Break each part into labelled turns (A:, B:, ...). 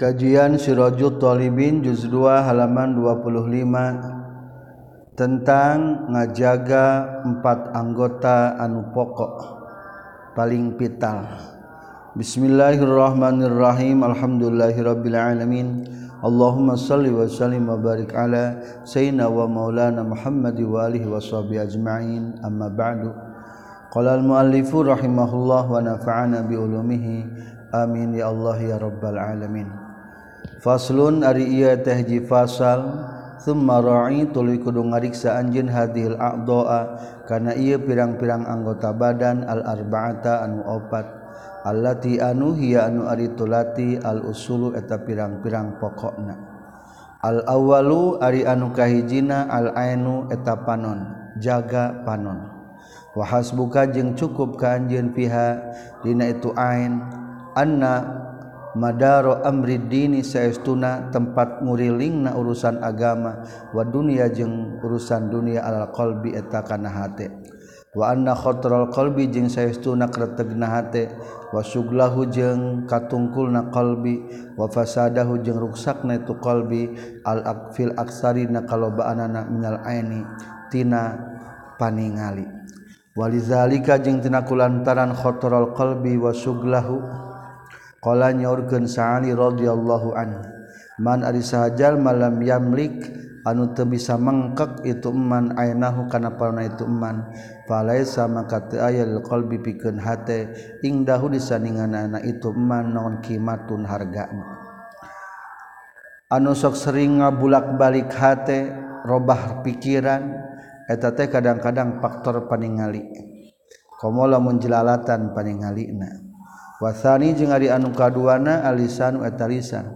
A: Kajian Sirajul Talibin juz 2 halaman 25 tentang ngajaga empat anggota anu pokok paling vital. Bismillahirrahmanirrahim. Alhamdulillahirabbil alamin. Allahumma shalli wa sallim wa barik ala sayyidina wa maulana Muhammad wa alihi wa sahbihi ajma'in. Amma ba'du. Qala al-muallifu rahimahullah wa nafa'ana bi ulumihi. Amin ya Allah ya rabbal alamin. faslun ari iya tehji fasal thumma ra'i tuluy kudu ngariksa anjeun hadhil a'dha'a kana ieu pirang-pirang anggota badan al arba'ata anu opat allati anu hiya anu ari tulati al usulu eta pirang-pirang pokokna. Al awwalu ari anu kahijina al ainu eta panon jaga panon. Wa hasbuka jeung cukup ka anjeun fiha dina itu ain anna Madaro Amriddini sayaestuna tempat muriling na urusan agama. Wa dunia jeung urusan dunia ala qolbi eta kana hate. Wa anna khotrol qalbi jeung sayaestuna kretegna hate. Wa suglahu jeung katungkulna qalbi. Wa fasadahu jeung ruksakna itu qalbi. Al aqfil aksari na kalobaanana minal aini tina paningali. Walizalika jeung tina kulantaran khotrol qalbi wa suglahu Qala nyaurkeun Sa'ali radhiyallahu anhu. Man ari sahajal malam yamlik anu teu bisa mangkek itu man ainahu kana palana itu man. Falaisa maka teu aya qalbi pikeun hate ingdahu disandinganna itu man naon kimatun hargana. Anu sok sering ngabulak-balik hate robah pikiran eta teh kadang-kadang faktor paningali. Komo lamun jelalatan paningalina. wasani jeung ari anu kaduana alisan eta lisan.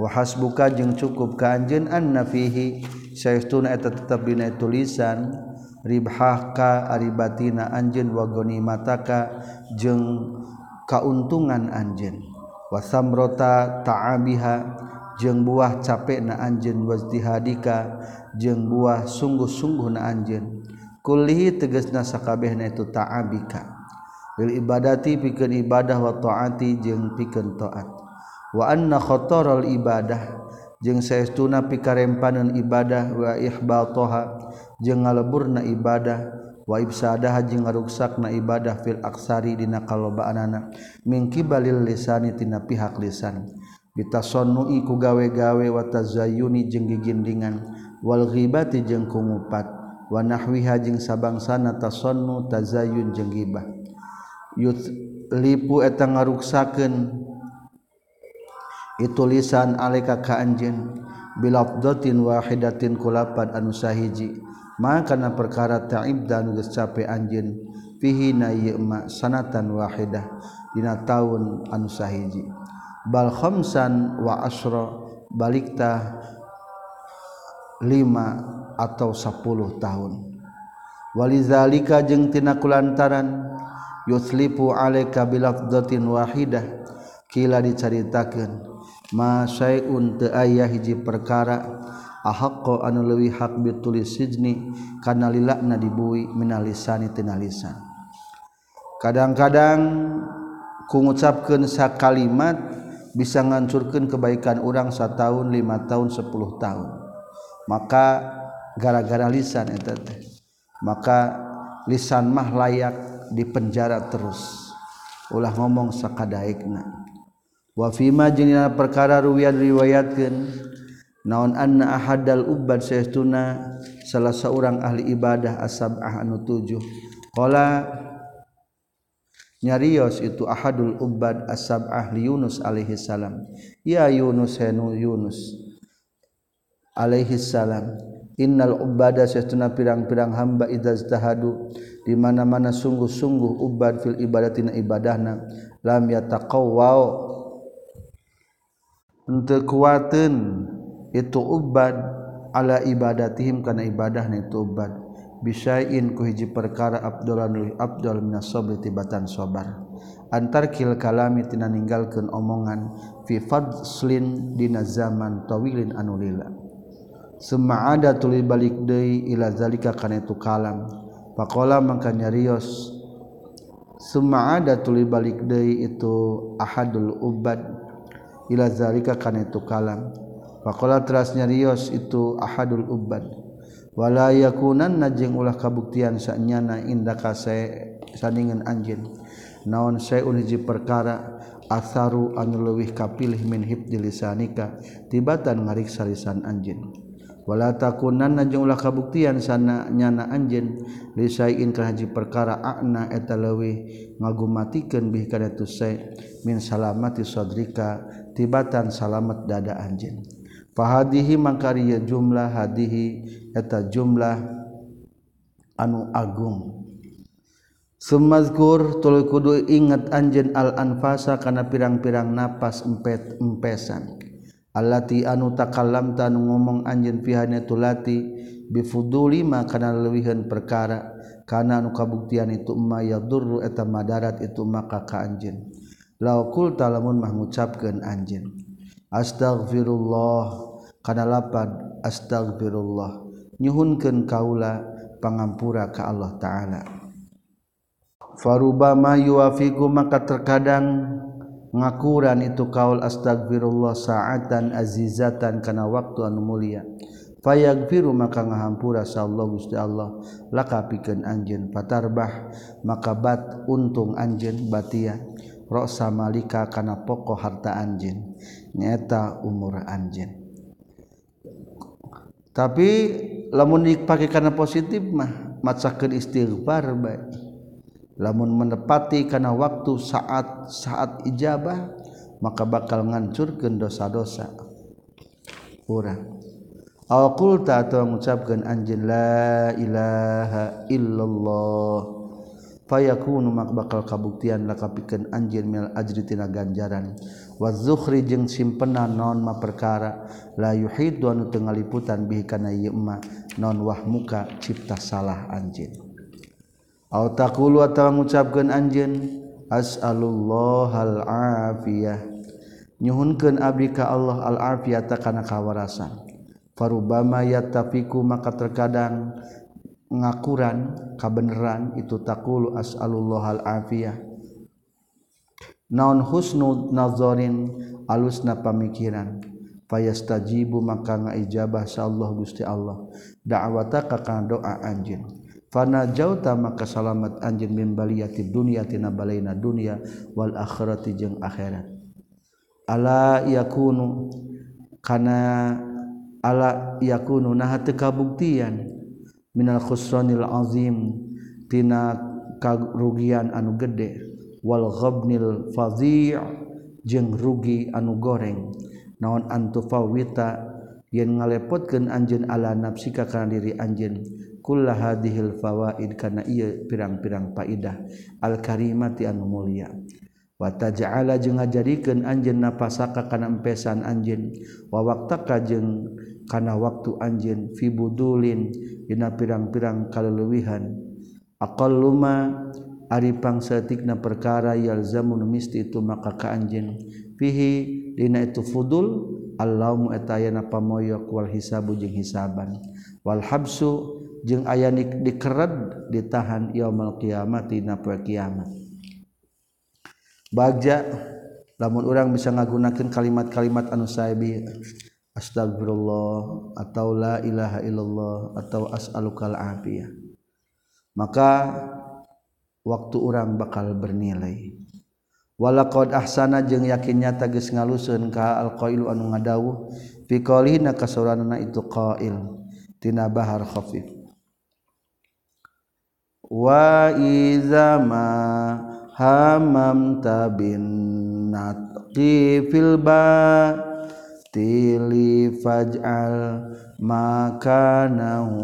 A: Wa hasbuka jeung cukup ka anjeun anna fihi saestuna eta tetep dina tulisan ribhaka ari batina anjeun wa ganimataka jeung kauntungan anjeun. Wa samrota ta'abiha jeung buah capekna anjeun wazdihadika jeung buah sungguh-sungguh na anjeun. Kullihi tegasna sakabehna itu ta'abika. lil ibadati pikeun ibadah wa taati jeung pikeun taat. Wa anna khatarul ibadah jeung saestuna pikarempaneun ibadah wa ihbataha jeung ngaleburna ibadah wa ibsadaha jeung ngaruksakna ibadah fil aksari dina kalobaanana min kibalil lisani tina pihak lisan. Bitasannui ku gawe-gawe wa tazayyuni jeung gigindingan. Wal ghibati jeung kungupat. Wa nahwiha jeung sabangsana tasannu tazayyun jeung ghibah. lipu etang ngaruksaken itu lisan aleka ka anjeun. Bilafdatin wahidatin kulapan anu sahiji. Maka na perkara ta'ib dan geus cape anjeun. Fihi na sanatan wahidah. Dina taun anu sahiji. Bal khamsan wa asra balikta lima atau sapuluh tahun. Walizalika jeung tina kulantaran yuslipu alaika bilafdatin wahidah. Kila dicaritakeun ma syai'un teu aya hiji perkara ahaqqa anu leuwih hak bitulis sijni kana lilakna dibui minal lisani tina lisan kadang-kadang ku ngucapkeun sakalimat bisa ngancurkeun kebaikan urang sataun lima tahun sepuluh tahun maka gara-gara lisan eta teh. Maka lisan mah layak di penjara terus. Ulah ngomong sakadaikna. Wa fima jeung perkara ruwiyan riwayatkeun naon anna ahadal ubad saestuna salah seorang ahli ibadah asabah anu tujuh. Qala nyarios itu ahadul ubad asab ahli Yunus alaihi salam. Ya Yunus henu Yunus alaihi salam. Innal ubada saestuna pirang-pirang hamba idza tahadu di mana-mana sungguh-sungguh ubad fil ibadatina ibadahna lam yataqawwau. Henteu kuateun itu ubad ala ibadatihim kana ibadahna itu ubad bisain ku hiji perkara abdulan abdul minas sabri tibatan sabar. Antar kil kalami tina ninggalkeun omongan fi fadslin dina zaman tawilin anu lila summa ada tuli balik deui ila zalika kana itu kalam Pakola makanya Rios Suma ada tuli balik deui itu ahadul ubad ila zalika kana itu kalam. Pakola teras nyarios itu ahadul ubad. Wala yakunan najeng ulah kabuktian sanyana indaka saya saningan anjin. Naon saya unhiji perkara asaru anu leuwih kapilih min hibdi lisanika tibatan ngariksa lisan anjin. wala takunan najunglah kabuktian sana nyana anjen lisain ka haji perkara akna eta leuwih ngagumatikeun bih kana tusai min salamati sadrika tibatan salamet dada anjen fahadihi mangkariya jumlah hadihi eta jumlah anu agung. Sumazkur tuluy kudu ingat anjen al anfasa kana pirang-pirang napas empet empesan allati anu takalam tanu ngomong anjeun pihane tulati bifuduli ma kana leuwihan perkara kana anu kabuktian itu ma yadurru eta madarat itu maka ka anjeun. Law qulta lamun mah ngucapkeun anjeun. Astaghfirullah kana lapad astaghfirullah. Nyuhunkeun kaula pangampura ka Allah taala. Farubama yuafiku maka terkadang ngakuran itu kaul astagfirullah saatan azizatan kana waktu anu mulia. Fayagfiru maka ngahampura sallallahu gusti Allah. Laka pikeun anjeun patarbah maka bat untung anjeun batia. Roksa malika kana pokok harta anjeun. Nyata umur anjeun. Tapi lamun dipakai karena positif mah macakeun istighfar baik lamun menepati karena waktu saat-saat ijabah maka bakal ngancurkan dosa-dosa. Orang Alkulta atau mengucapkan anjin la ilaha illallah. Fayakunu mak bakal kabuktian laka kapikeun anjeun mil ajri tina ganjaran. Wa zukhri jeung simpenan non ma perkara. La yuhidu anu teu ngaliputan bihi kana ieu non wahmuka cipta salah anjeun. takulu atau mengucapkan anjen as'alullah al-afiyah nyuhunkan abdi ka Allah al-afiyah takana kawarasan. Farubama yatafiku maka terkadang ngakuran kabeneran itu takulu as'alullah al-afiyah naon husnu nazarin alusna pamikiran. Fayastajibu maka ngaijabah sa Allah Gusti Allah. Da'awata ka doa anjeun. Fana jauta maka salamat min baliyati dunia tina balaina dunia wal akhirati jeung akhirat. Ala yakunu kana ala yakunu nah teu kabuktian minal khusranil azim tina karugian anu gede wal ghabnil fadhi' jeung rugi anu goreng naon antufawita yen ngalepotkeun anjeun ala nafsika kana diri anjeun kulla hadhil fawaid kana ieu pirang-pirang faidah. Al karimati anu mulia. Wa taj'ala jeung ngajadikeun anjeun napasaka kana empesan anjeun. Wa waqtaka jeung kana waktu anjeun fi budulin dina pirang-pirang kaleuwihan aqalluma ari pangsatikna perkara yalzamun misti itu maka ka anjeun. Fihi dina itu fudul Allahumma atayana pamoyok wal hisabu jeung hisaban. Wal habsu jeung aya dikered ditahan yaumul qiyamati na poe kiamat. Bagja lamun orang bisa ngagunakeun kalimat-kalimat anu saebi astagfirullah atau la ilaha illallah atau as'alukal afiyah maka waktu orang bakal bernilai. Walaqad ahsana jeung yakin nyata geus ngaluseun ka alqailu anu ngadawuh fi qaulina kasoranana itu qail tina bahar khafif wa iza ma hamam tabin natqi fil tili faj'al makanahu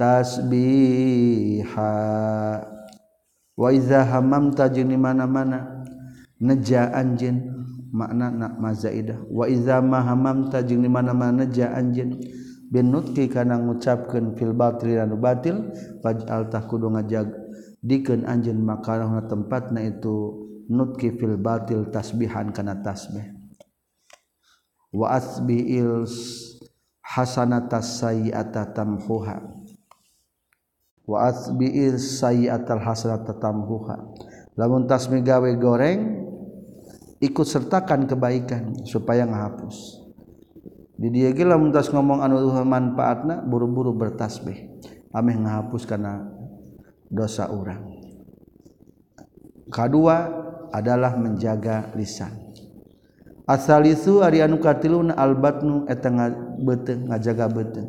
A: tasbiha. Wa iza hamam tajin di mana-mana neja anjin makna nak mazaidah. Wa iza ma hamam tajin di mana-mana neja anjin binutki kana ngucapkan filbatri anu batil faj'altah kudu ngajag dikeun anjeun makarahna tempatna itu nutki fil batil tasbihan kana tasbih. Wa asbi'il hasanatas sayyi'ata tamhuha. Wa asbi'il sayyi'atal hasanata tamhuha. Lamun tasmi gawe goreng ikut sertakan kebaikan supaya ngahapus. di dia gila muntas ngomong anu manfaatna buru-buru bertasbih. Ameh ngahapus karena dosa orang kedua adalah menjaga lisan. Asal itu ari anu katilun albatnu eta beteng ngajaga beteng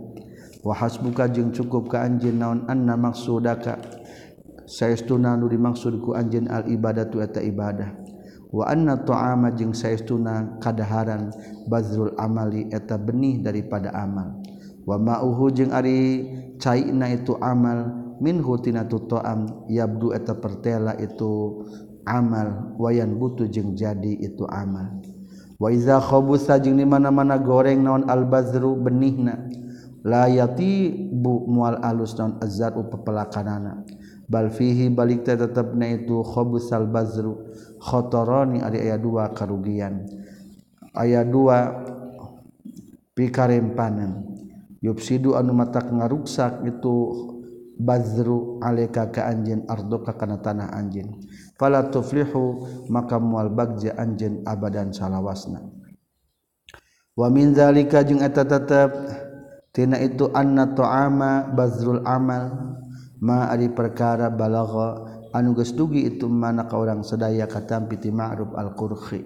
A: wa hasbuka jeung cukup ka anjeun naon anna maksudaka. Saestuna nu dimaksud ku anjeun al ibadatu eta ibadah. wa anna ta'ama jeung saestuna kadaharan bazrul amali eta benih daripada amal. Wa ma'uhu jeung ari caina itu amal minhu tina tu ta'am yabdu eta pertela itu amal wayan butu jeung jadi itu amal. Wa iza khabusa jeung di mana-mana goreng naon al bazru benihna la yati bu mual alus naon azzaru pepelakanana. Bal fihi balik tetepna itu khabusal bazru. Khotoroni ada ayat dua karugian. Ayat dua pikarempanan. Yupsidu anu mata ngaruksak itu bazru aleka ka anjeun ardoka kana tanah anjeun. Fala tuflihu maka mual bagja anjeun abadan salawasna. Wa min zalika jeung eta tetep tina itu anna ta'ama bazrul amal ma ari perkara balago anuges dugi itu mana ka orang sedaya katam piti ma'ruf al-qurhi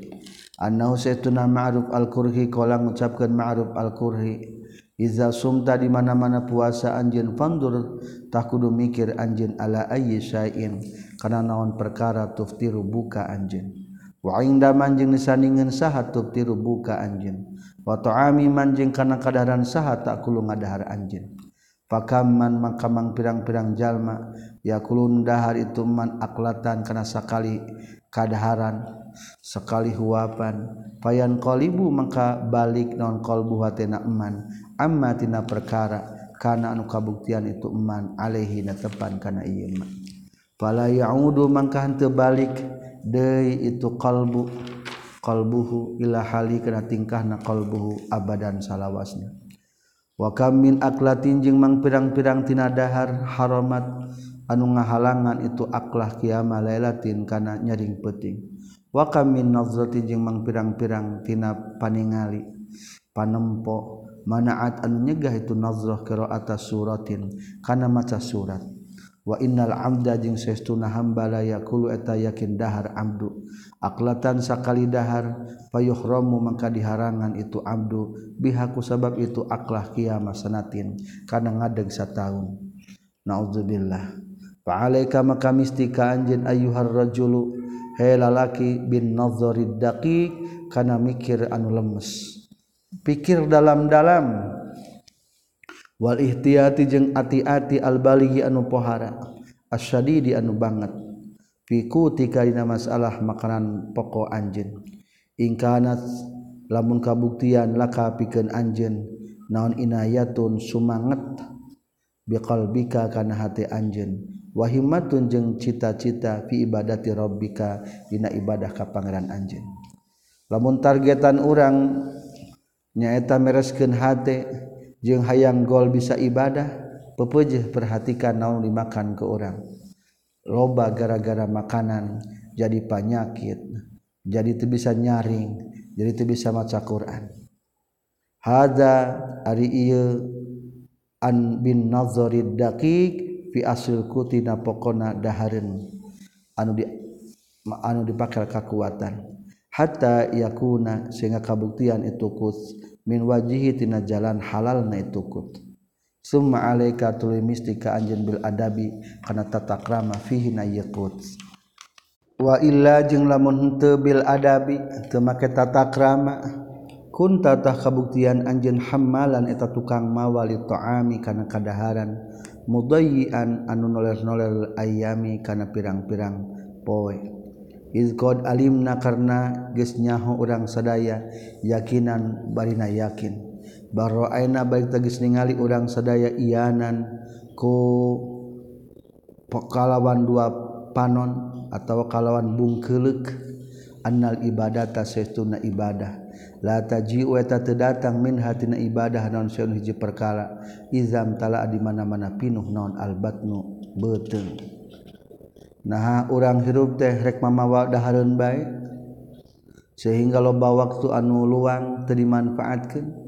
A: annahu saytuna ma'ruf al-qurhi kala ngucapkeun ma'ruf al-qurhi iza sumta di mana-mana puasa anjeun pandur takudu mikir anjeun ala ayyi syai'in kana naon perkara tuftiru buka anjeun. Wa inda manjing disandingan saha tuftiru buka anjeun. Wa ta'ami manjing kana kadaran saha takulu ngadahar anjeun. pakaman mangkamang pirang-pirang jalma. Yakulun dahar itu man aklatan kana sakali kadaharan sekali huapan. Payan qalibu mangka balik non qalbu hatena eman. Amma tina perkara kana anu kabuktian itu eman alaihi na tepan kana ieu man fala yaudu mangka henteu balik deui itu qalbu qalbuhu ila hali kana tingkahna qalbuhu abadan salawasna. wakamin aklatin jeung mang pirang-pirang tinadahar haromat anu ngahalangan itu aklah kiamah lailatin kana nyaring peting wakamin nazratin jeung mang pirang-pirang tina paningali panempo manaat anu nyegah itu nazrah qiraata suratin kana maca surat. wa innal amda jeung saestuna hamba la yaqulu eta yakin dahar abdu aklatan sakali dahar payuhramu mangka diharangan itu abdu bihaku sabab itu aklah qiyamah sanatin kana ngadeg sataun. Naudzubillah fa alaika maka mistika anjeun ayyuhar rajulu he lalaki bin nadzarid daqiq kana mikir anu lemes. Pikir dalam-dalam. wal ihtiyati jeung ati-ati al-balighi anu pohara asyadidi anu banget. Fiku tika dina masalah makanan pokok anjeun. Ingkanat lamun kabuktian laka pikeun anjeun naon inayatun sumanget? Biqalbika kana hati anjeun. Wa himmatun jeung cita-cita fi ibadati rabbika dina ibadah ka pangeran anjeun. Lamun targetan urang nyaeta mereskeun hate jeung hayang gol bisa ibadah pepejeh perhatikan naon dimakan ke orang loba gara-gara makanan jadi penyakit jadi itu bisa nyaring jadi itu bisa maca Quran. Hada ari ieu an bin nazarid daqiq fi asil kutina pokona dahareun anu di anu dipakai kekuatan hatta yakuna sehingga kabuktian itu kus min wajihi tina jalan halal na itukut. summa alaika tuluy mistika anjeun bil adabi kana tatakrama fihi na yakut. wa illa jeung lamun henteu bil adabi teu make tatakrama kun tata kabuktian anjeun hammalan eta tukang mawali ta'ami kana kadaharan mudayyian anu noler-noler ayami kana pirang-pirang poe Izqd alimna karena gesnyaho urang sadaya yakinan barina yakin. Baro aina baik tagis ningali urang sadaya ianan ku kalawan dua panon atau kalawan bungkelek annal ibadata saestuna ibadah. La taji'u eta teu datang min hatina ibadah naon saeun hiji perkara. Izam tala di mana-mana pinuh naon albatnu beuteung nah orang hirup teh rek mamawa daharun baik sehingga loba waktu anu luang teu dimanfaatkeun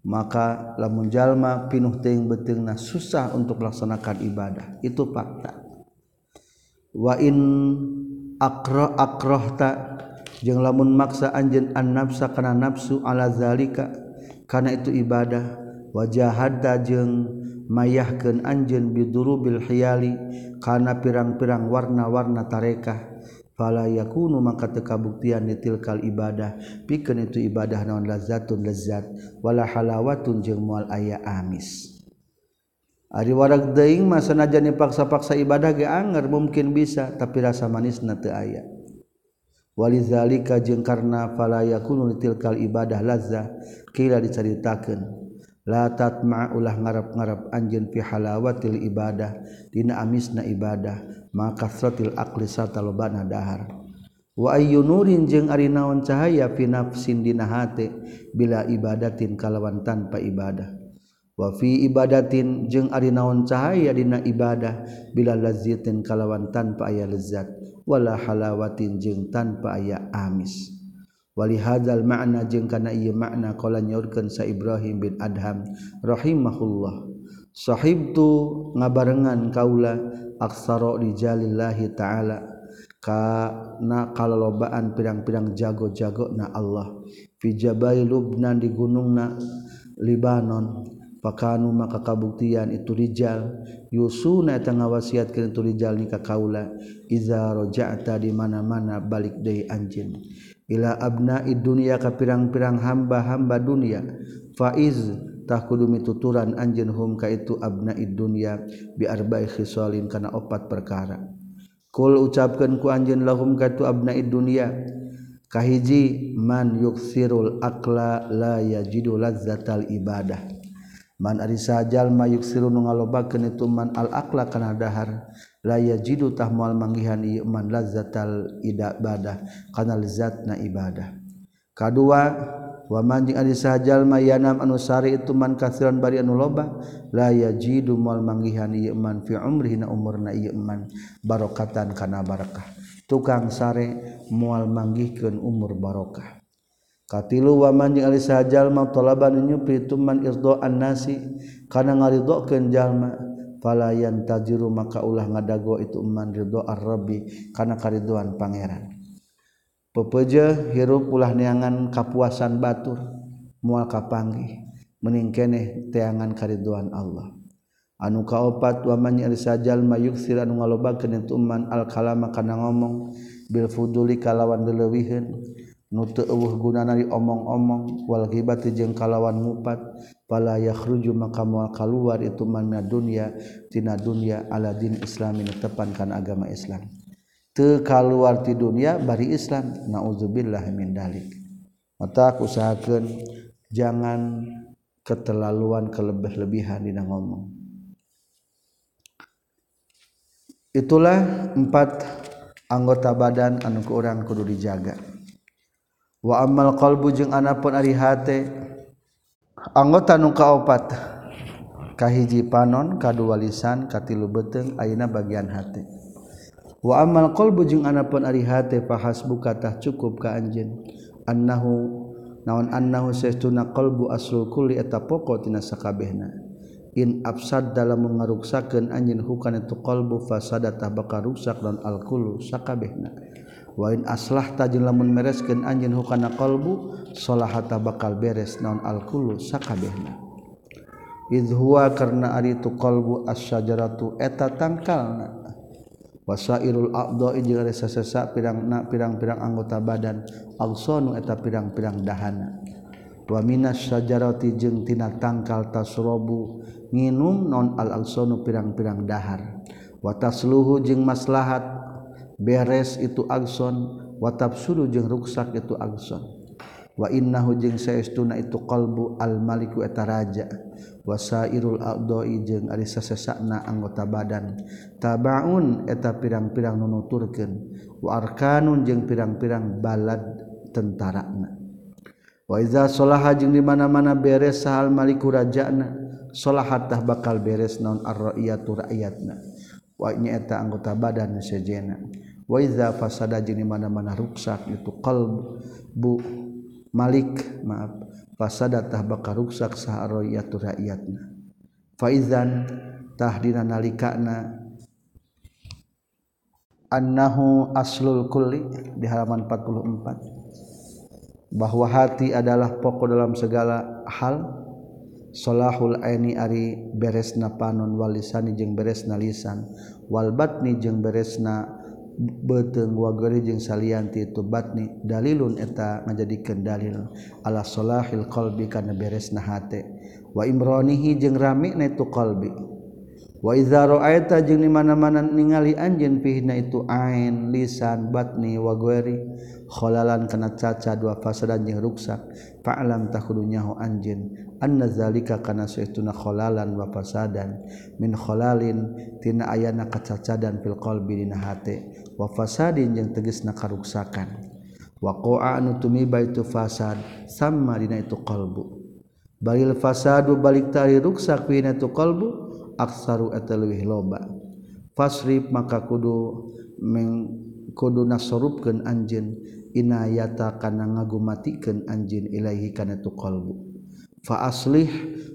A: maka lamun jalma pinuh teing betengna susah untuk melaksanakan ibadah. Itu fakta. Wa in akro akrohta jeung lamun maksa anjeun an nafsa karena nafsu ala zalika kana itu ibadah wajahada jeung mayahkeun anjeun bidurubil khiyali kana pirang-pirang warna-warna tarekah fala yakunu maka teu kabuktian ditilkal ibadah. Pikeun itu ibadah naon? Lazatun lezat wala halawatun jeung moal aya amis. Ari warak deing mah sanajan dipaksa-paksa ibadah ge anger mungkin bisa tapi rasa manisna teu aya. Walizalika jeung karna fala yakunu ditilkal ibadah lazah kila dicaritakeun. latat ma ulah ngarap-ngarap anjeun fi halawatil ibadah dina amisna ibadah maka kasratil aqli satalobana dahar. Wa ayyu nurin jeung ari naon cahaya fi nafsin dina hate bila ibadatin kalawan tanpa ibadah. Wa fi ibadatin jeung ari naon cahaya dina ibadah bila lazzatin kalawan tanpa aya lezat wala halawatin jeung tanpa aya amis. walihazal makna jeung kana ieu makna qala nyaurkeun sa Ibrahim bin Adham rahimahullah. Sahibtu ngabarengan kaula aksara rijalillahi ta'ala kana kalolobaan pirang-pirang jago-jago na Allah. Fi jabai Lubnan di gunungna Libanon pakanu maka kabuktian itu rijal. Yusuna eta ngawasiatkeun itu rijal ni ka kaula iza raja'ta di mana-mana balik deui anjeun. ila abna dunia ka pirang-pirang hamba-hamba dunia. Faiz tah kudu mituturan anjeun hum ka itu abna dunia bi arba'i khisalin kana opat perkara. Kul ucapkeun ku anjeun lahum ka itu abna dunia. Kahiji man yuksirul akla la yajidu lazzatal ibadah. Man ari sajal ma yuksiru nu ngalobakeun itu man al akla kana dahar. laya jidutah mual manggihan iman lazatal idak ibadah kana lazatna ibadah. Kadua wa manjing adi sahajal mayanam anu sari itu man kathiran bari anu loba la yajidu mal manggihan ieu man fi umrihi na umurna ieu man barokatan kana barakah. Tukang sare moal manggihkeun umur barokah. Katilu wa manjing adi sahajal ma talaban nyupri itu man irdo annasi kana ngaridokeun jalma falayan tajiru maka ulah ngadago itu man ridho ar-rabbi kana kariduan pangeran. Pepeje hirup ulah neangan kapuasan batur moal kapanggih mening keneh teangan kariduan Allah. Anu kaopat wa man sajal mayuksir anu ngalobakeun itu man al kalama kana ngomong bil fuduli kalawan dileuwiheun nu teu eueuh gunana diomong-omong wal ghibati jeung kalawan ngupat palayakhruju maka moal kaluar itu man dunya tina dunya ala din islamin tepan agama Islam. Teu kaluar ti dunya bari Islam. Naudzubillah min dalik. Mata usahakeun jangan keterlaluan kelebih-lebihan dina ngomong. Itulah empat anggota badan anu kurang kudu dijaga. Wa amal qalbu jeung anapun ari hate anggota nu kaopat kahiji panon kadua lisan katilu beteng ayeuna bagian hati. Wa amal qalbu jeung anapun ari hate fahasbuka tah cukup ka anjeun. Annahu naon annahu saestuna qalbu aslul kulli eta pokok tina sakabehna. In absad dalam mengaruksakeun anjeun hukana tu qalbu fasadata bakal rusak dan alkulu sakabehna. wain aslah tajin lamun mereskeun anjeun hukana qalbu salahata bakal beres naon alkulu sakabehna. Idh huwa karna ari tu qalbu asyajaratu eta tangkalna. Wasairul a'dha'i jeung ari sasesa pirang pirang-pirang anggota badan alsonu eta pirang-pirang dahana. Wa minas syajarati jeung tina tangkal tasrobu nginum non al alsonu pirang-pirang dahar. Wa tasluhu jeung maslahat beres itu agson watap suruh jeung ruksak itu agson. Wa innahu jeung saestuna itu qalbu al maliku eta raja. Wasairul abdoi jeung ari sasesakna anggota badan. Tabaun eta pirang-pirang nunuturkeun wa arkanun jeung pirang-pirang balad tentarana. Wa iza salaha jeung di mana-mana beres sahal maliku rajana salahat tah bakal beres naon ar-ra'iyatu ra'yatna wa nya eta anggota badan sejena. Waiza fasada jeung mana-mana ruksak itu qalb bu malik maaf fasada tah bakal ruksak saharoyatu rakyatna. Faizan tah dina nalikana annahu aslul kulli di halaman 44 bahwa hati adalah pokok dalam segala hal Solahul aini ari beresna panon walisani jeung beresna lisan wal batni jeung beresna beteng wagari jeung salianti itu batni dalilun eta ngajadikeun dalil ala salahil qalbi kana beresna hate. Wa imronihi jeung rami na itu qalbi. Wa waizarota jeung dimana-mana ningali anjin pihna itu ain lisan batni waguerikholan kena caca dua fasadan jeung ruksak fa'lam takudunyahu anjin anna zalika kana suituna kholalan wa fasadan min kholalin tina ayana kacacadan fil qalbi dina hate wa fasadin jeung tegasna karuksakan. Waqa'a anu tumiba itu fasad sama dina itu qalbu. Balil fasadu balik tari ruksak pihna itu qalbu aksaru eta leuwih loba. Fasrif maka kudu meng kudu nasorupkeun anjeun inayata kana ngagumatikeun anjeun ilahi kana tu qalbu. Fa aslih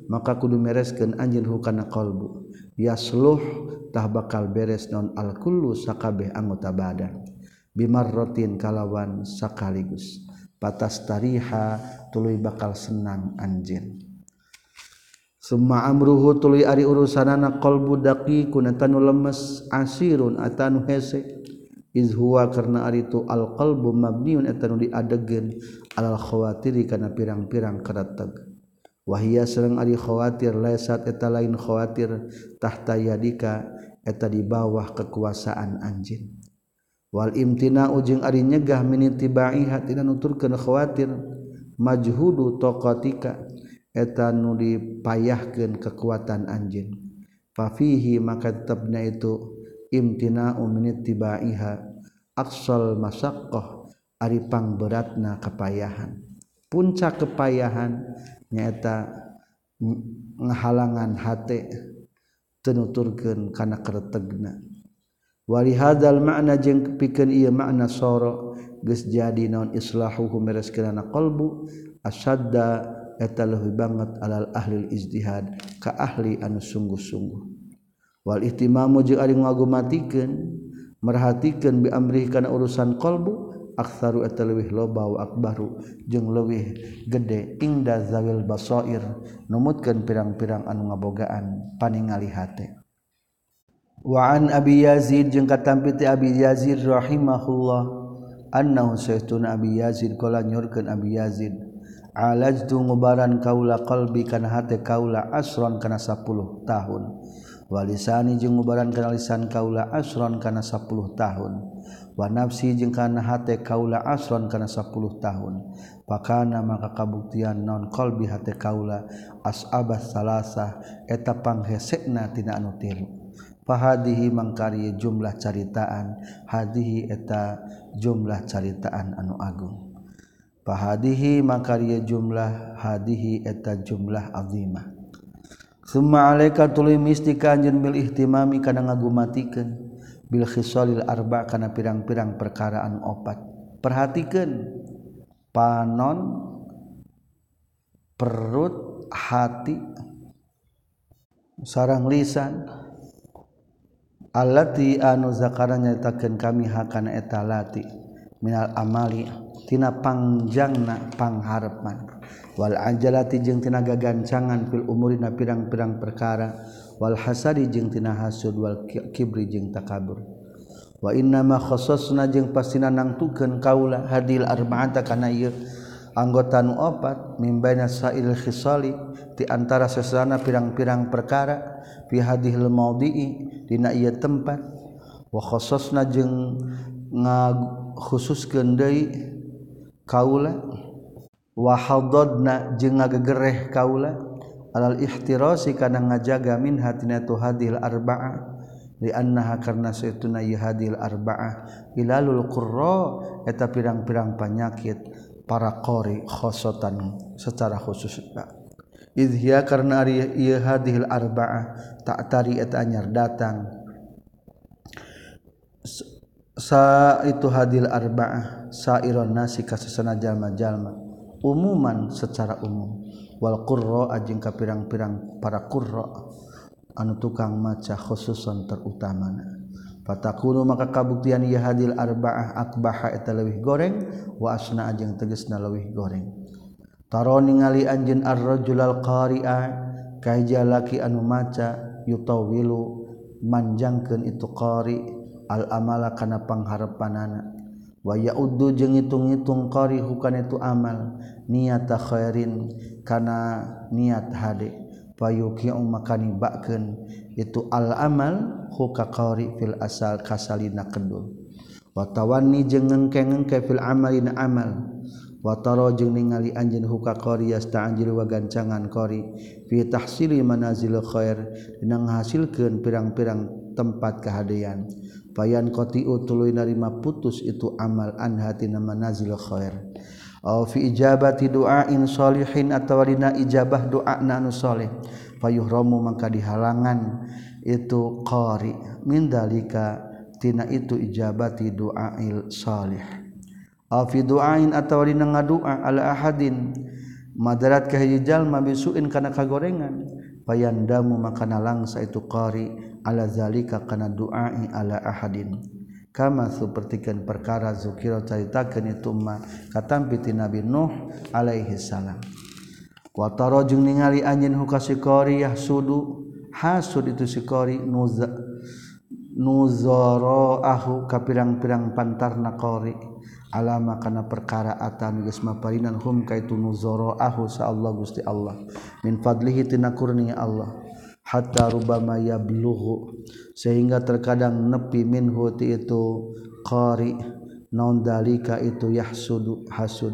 A: maka kudu mereskeun anjeun hukana qalbu. Yasluh tah bakal beres non alkullu sakabeh anggota badan. Bimarrotin kalawan sakaligus. Patas tariha tuluy bakal senang anjeun. summa amruhu tuluy ari urusanana qalbu daqiqun atanu lemes asirun atanu hese. Iz huwa karna ari tu al qalbu mabniun atanu diadegeun alal khawatiri kana pirang-pirang karateg. Wahia sareng ari khawatir laisat eta lain khawatir tahta yadika eta di bawah kekuasaan anjin wal imtina ujung ari nyegah minitibai hatina nuturkeun khawatir majhudu taqatika. etan nu dipayahkeun kekuatan anj fafihi maka tetapnya itu imtina uminit tibaiha aksol masakoh aripang beratna kepayahan. Puncak kepayahan nyata ngahalangan hati tenuturkan karena keretegna. Wali hadal makna jeng pikeun ieu makna soro geus jadi naon islahuhu mereskeunana qalbu asadda eta leuwih banget alal ahlil ijtihad ka ahli anu sungguh-sungguh. Wal ihtimamu jeung ari ngagumatikeun merhatikeun bi amri kana urusan qalbu aktsaru eta leuwih loba wa akbaru jeung leuwih gede ingda zawil basair numutkeun pirang-pirang anu ngabogaan paningali hate wa an abi yazid jeung katampi ti abi yazid rahimahullah annahu sayyiduna abi yazid qala nyurkeun abi yazid alajtu ngubaran kaula qalbi kana hate kaula asron kana 10 tahun. Walisani jeung ngubaran kana lisan kaula asron kana 10 tahun. Wa nafsi jeung kana hate kaula asron kana 10 tahun. Pakana maka kabuktian non qalbi hate kaula as'abah salasa eta panghesekna tina anu tilu. Fahadihi mangkari jumlah caritaan hadihi eta jumlah caritaan anu agung. pahadihi maka ieu jumlah hadihi eta jumlah azimah. Summa alaika tuluy mistika anjeun bil ihtimami kana ngagumatikeun bil khisalil arba kana pirang-pirang perkaraan opat. Perhatikeun panon perut hati sarang lisan alati anu zakaranya takeun kami hakana eta lati minal amali. tinapangjangna pangharpan Wal ajalati jeung tinaga gancangan fil umuri na pirang-pirang perkara. Wal hasadi jeung tina hasud. Wal kibri jeung takabur. Wa innama khassasna jeung pastina nangtukeun kaula hadil arba'ata kana ieu. Anggota nu opat mimbaina sa'il khisali ti antara sesana pirang-pirang perkara fi hadhil maudhi'i dina ieu tempat. Wa khassasna jeung ngakhususkeun deui kaula kaulawahna jeung ngagegereh kaula alal ihtirasi kana ngajaga min hatina tu hadil arba'ah li annaha karna saytuna hadil arba'ah ilalul qurra eta pirang-pirang penyakit para qori khosotan secara khusus idhya karena ari ieu hadhil arba'ah tak tari eta anyar datang. sa itu hadil arbaah sairon nasi kasusana jalma jalma umuman secara umum wal qurra ajing ka pirang-pirang para qurra anu tukang maca khususan terutamana. Fatakunu maka kabuktian ya hadil arbaah akbaha eta leuwih goreng wa asna ajing tegesna leuwih goreng. Taro ningali anjeun ar-rajul al-qari'a kahija laki anu maca yutawilu manjangkeun itu qari' al-amala kana pangharepanana wa yauddu jeung ngitung-ngitung qari kana itu amal niata khairin kana niat hade payuqiu makani bakeun itu al-amal huka qari fil asal kasalina kedul wa tawanni jeung ngengke-ngengke fil amalina amal. Wataro jeung ningali anjeun huka qari yasta'jil wa gancangan qari. Fi tahsili manazil khair dina ngahasilkeun pirang-pirang tempat kahadean payan kotiu tuluy narima putus itu amal an hatina manazil khair. Aw fi ijabati du'ain sholihin atawa dina ijabah doa anu saleh fayuhramu mangka dihalangan itu qari. Min dalika tina itu ijabati du'ail salih aw fi du'ain atawa dina ngadua ala ahadin. Madarat ka mabisuin kana kagorengan. Payandamu makana langsa itu qari. Alazalika karena doai ala hadin kama sepertikan perkara zukiro caritakan itu ma katampiti Nabi Nuh alaihi salam. Wataro jeung ningali anjeun huka sikori yahsudu hasud itu sikori nuza nuzoro ahu kapirang-pirang pantarna qori alama kana perkara atan geus maparinan hum kaitu nuzoro ahu sa Allah Gusti Allah. Min fadlihi tina kurnia Allah hatta rubama yablughu. Sehingga terkadang nepi minhu ti itu qari naun dalika itu yahsudu hasud.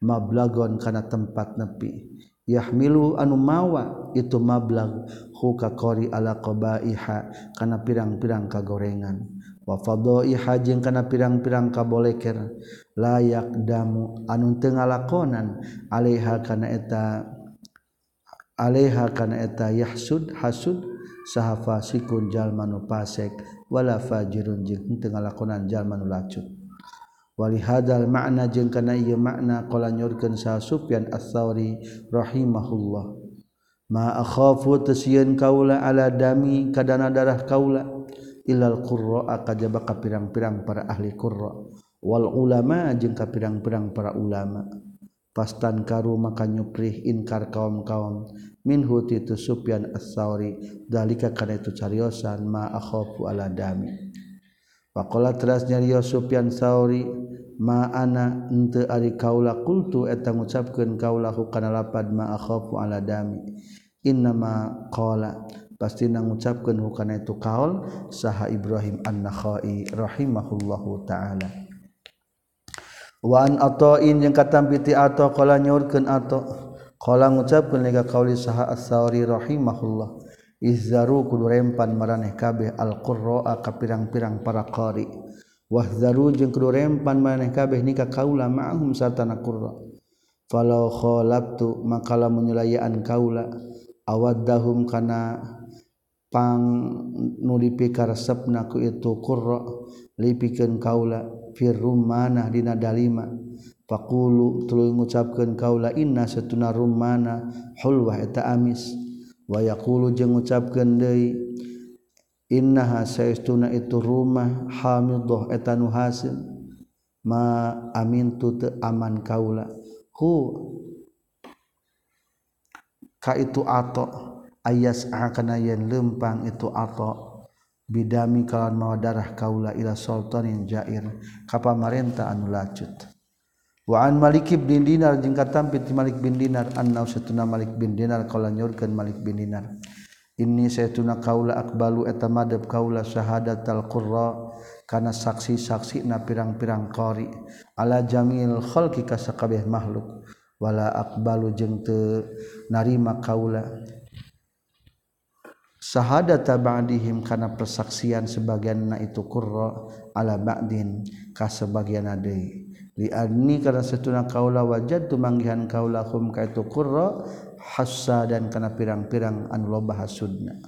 A: Mablagon kana tempat nepi. Yahmilu anu mawa itu mablag huka qari ala qabaiha kana pirang-pirang kagorengan. Wa fadaiha jeung kana pirang-pirang kaboleker. Layak damu anu teu ngalakonan alaiha kana eta Aleha kana eta yahsud hasud saha fasikun jalmanu pasek wala fajirun jeung teu ngalakonan jalmanu lacut. Wali hadal makna jeung kana ieu makna qala nyorkeun saha Sufyan Ats-Tsauri rahimahullah. Ma akhafu tasyin kaula ala dami kadana darah kaula ilal qurra akajaba ka pirang-pirang para ahli qurra wal ulama jeung ka pirang-pirang para ulama. pastan karu maka nyuprih inkar kaum-kaum. Minhu titu Sufyan as-Sauri. Dalika kana itu cariosan ma akhafu ala dami. Pakola teras nyarios Sufyan Sauri ma ana ente ari kaula kultu eta ngucapkeun kaula kana lapad ma akhafu ala dami. Innama qala pasti nang ngucapkeun kana itu kaul saha Ibrahim an-Nakhai rahimahullahu taala. Wan atoin yang katampiti atau kala nyorkeun atau kala ngucapkeun lega kauli saha as-sauri rahimahullah. Izzaru kudu rempan maraneh kabeh al-qurra ka pirang-pirang para qari. Wahzaru jeung kudu rempan maraneh kabeh nika kaula ma'hum sarta na qurra. Falau khalabtu maka lamun nyulayaan kaula awaddahum kana pang nu dipikaresepna ku itu qurra lipikeun kaula. firrumana dina dalima. Pakulu tuluy ngucapkeun kaula inna satuna rummana hulwa eta amis. Wa yaqulu jeung ngucapkeun deui innaha saestuna itu rumah hamidah eta nu hasil. Ma amin teu aman kaula hu ka itu ato ayas akan yen lempang itu ato. bidami kalawan mawa darah kaula ila sultanin jair. Ka pamarenta anu lacut? Wa an malik bin dinar jeung katampi ti malik bin dinar annau satuna malik bin dinar kala nyurkeun malik bin dinar. Ini saytuna kaula akbalu eta madab kaula syahadatal qurra kana saksi-saksi na pirang-pirang qari ala jamil khalqi ka sakabeh makhluk. Wala akbalu jeung teu narima kaula. Sahada tabadihim karena persaksian sebagian na itu qurra ala ba'din ka sebagian ade li adni karena setuna kaula wajad tu manggihan kaula hum ka itu qurra hassa dan kana pirang-pirang anu loba hasudna.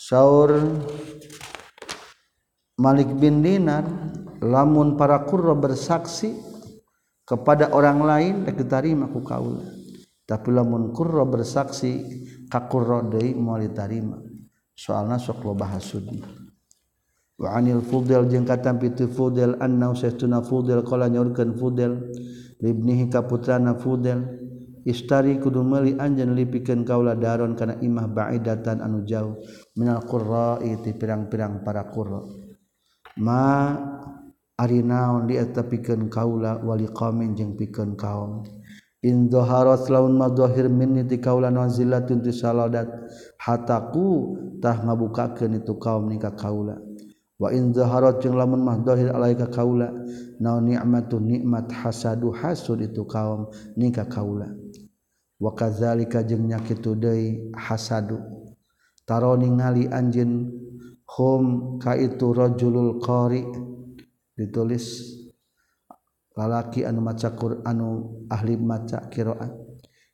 A: Saur Malik bin Dinar lamun para Qurra bersaksi kepada orang lain diterima ku kaula. Tapi lamun Qurra bersaksi qurra deui moal ditarima. Soalna sok loba hasudna wa anil fudel jeung katam pitu fudel anna saestuna fudel qala nyorkeun fudel libnihi ka putrana fudel. Istari kudu meuli anjeun lipikeun kaula daron kana imah ba'idatan anu jauh. Minal qurra'i ti pirang-pirang para qurra. Ma ari naon dietepikeun kaula wali qaumin jeung pikeun kaum. in dhaharat laun madhahir minni ti kaula nazilatun tu saladat. Hataku tah ngabukakeun itu kaum ni ka kaula. Wa in dhaharat jeung lamun mah zahir alaika kaula naon ni'matu nikmat hasadu hasud itu kaum ni ka kaula. Wa kadzalika jeung nya kitu deui hasadu. Taro ningali anjeun hum ka itu rajulul qari ditulis lalaki anu maca anu ahli maca kiroat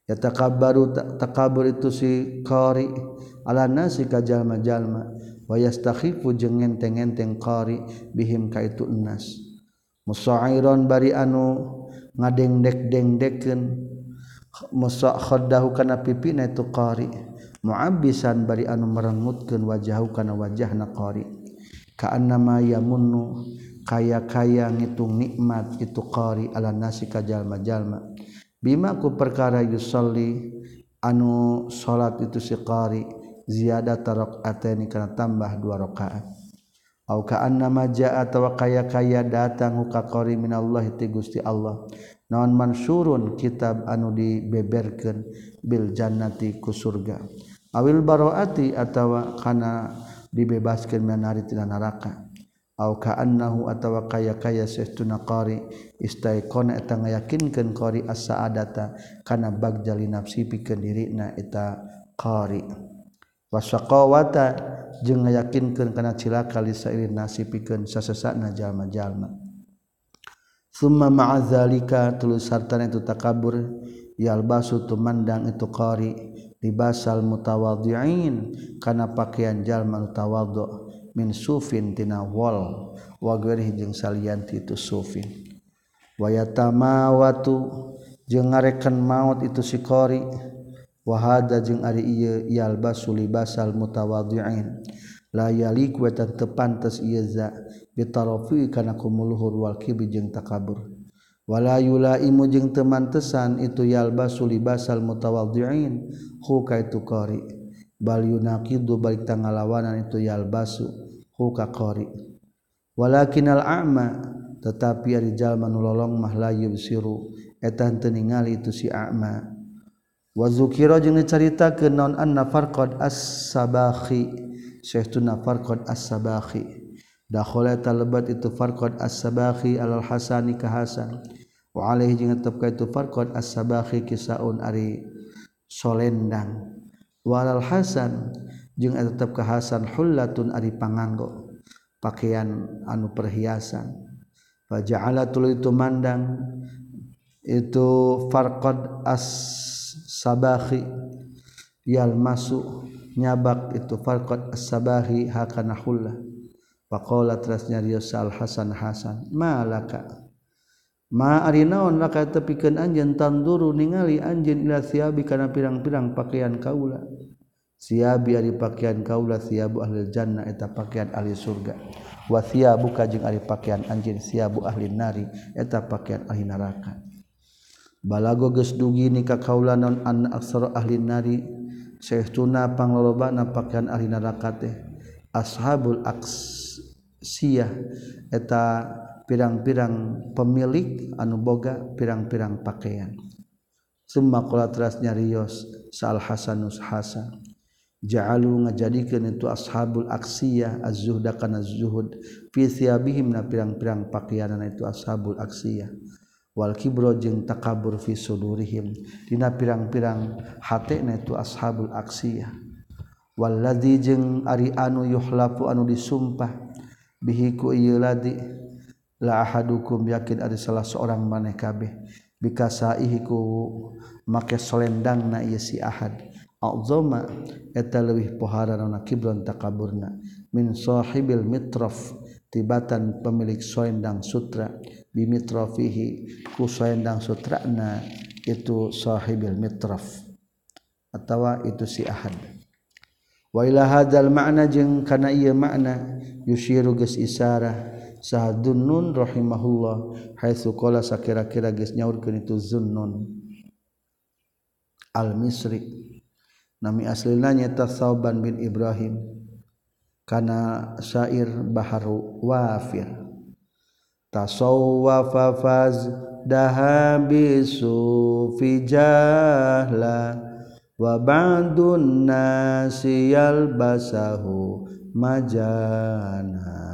A: ya takabaru takabur itu si qari. Ala nasi ka jalma-jalma. Wa yastakhifu jeung ngenteng-ngenteng qari bihim ka itu nas musairon bari anu ngadengdek-dengdekeun. Musa khaddahu kana pipina itu qari. Muabbisan bari anu merengutkeun wajahu kana wajahna qari. Ka'annama yamunnu kaya-kaya ngitung nikmat itu qari ala nasi kajalma-jalma bima ku perkara yusalli anu salat itu si qari ziyada tarok ateni kana tambah dua rakaat. Au ka annama jaa atawa kaya-kaya datang ka qari minallahi ti Gusti Allah. Naon mansurun kitab anu dibeberkeun bil jannati ku surga. Awil baroati atawa kana dibebaskeun minari tina neraka aw kaannahu atawa kaya kaya sahtuna qari. Istaiqona eta ngayakinkeun qari as-sa'adata. Kana bagjali nafsi pikeun dirina eta qari. Wasaqawata jeung ngayakinkeun kana cilaka li sairi nasi pikeun sasesana jalma-jalma. Summa ma'a zalika tulus hartana itu takabur. Yalbasu tumandang itu qari. Libasal mutawadhi'in kana pakaian jalma mutawadhi' min sufin tina wol wagerih jeung salian itu sufin. Wayatamawatu jeung ngarekan maut itu si qori. Wa hada jeung ari ieu yalbasu libasal mutawadhi'in la yalik wa tepantes ieu za bitarafi kana kumuluhur wal kibri jeung takabur. Wala yulaimu jeung temantesan itu yalbasu libasal mutawadhi'in hu kaitu qari' balunaqdu balik tanglawanan itu yalbasu huka qori. Walakinal a'ma tetapi ari jalma nu lolong mah la yubsiru eta henteu ningali itu si a'ma. Wa zukira jeung dicaritakeun naon anna farqad as-sabahi syekhuna farqad as-sabahi dakhala talabat itu farqad as-sabahi alal hasani ka hasan. Wa alaihi jeung tetep ka itu farqad as-sabahi kisaun ari solendang. walal Hasan jeung tetap ke Hasan hullatun ari panganggo pakaian anu perhiasan. Faja'ala tul itu mandang itu farqad as sabahi yalmasu nyabak itu farqad as sabahi hakana hullah. Faqala terus nyarios al Hasan Hasan malaka? ma ari naon laka tepikeun anjeun tanduru ningali anjeun ila siabi kana pirang-pirang pakaian kaula. Siabi ari pakaian kaula siabu ahli jannah eta pakaian ahli surga. Wa siabu kajeng ari pakaian anjeun siabu ahli nari eta pakaian ahli neraka. Balago geus dugi ni ka kaula naon an aksara ahli nari. Saehtuna panglolobana pakaian ahli neraka teh. Ashabul aksiyah eta pirang-pirang pemilik anu boga pirang-pirang pakaian. Summa qala teras nyarios sal hasanus hasan. Ja'alu ngajadikeun itu ashabul aksiya az-zuhda kana zuhud fi thiyabihim na pirang-pirang pakaianana itu ashabul aksiya wal kibro jeung takabur fi sudurihim. Dina pirang-pirang hate na itu ashabul aksiya wal ladzi jeung ari anu yuhlafu anu disumpah bihi ku ieu ladzi hadukum yakin ada salah seorang maneh kabeh. Bikaiku make solendang na sihadzoma eta lebih pohara kibron takburna minshohibil mitrof tibatan pemilik soendang sutra. Bimitrofihi ku soendang sutrana itu sahibil mitraf atawa itu si ahad. Wa ila hadzal ma'na jeung kana ieu makna yusyiru geus isarah sadunnun rahimahullah. Haitsu qala sakira-kira geus nyaurkeun itu zunnun. Al misri nami aslina nyata sauban bin ibrahim. Kana syair baharu wafir. Tasawwafa faz dahabisu fi jahla wa ba'dun nasi yalbasahu majana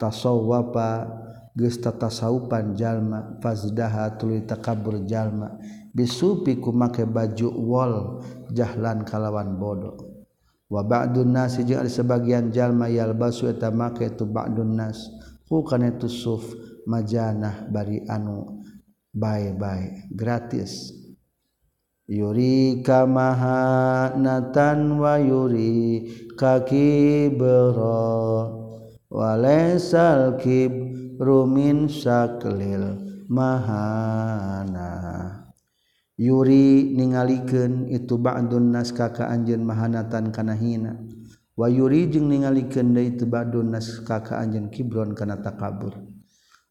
A: tasawwafa geus tasawupan jalma fazdaha tuluy takabur jalma. Bisupi ku make baju wol jahlan kalawan bodoh. Wabakdun nasi ada sebagian jalma yal basu eta make itu ba'dun nas. Bukan itu suf majanah bari anu bae-bae gratis. Yuri kamahanatan wa yuri kaki bero walaisal kibrumin saklil mahana. Yuri ningalikeun itu ba'dun nas kaka anjeun mahanatan kana hina. Wa yuri jeung ningalikeun deui itu ba'dun nas kaka anjeun kibron kana takabur.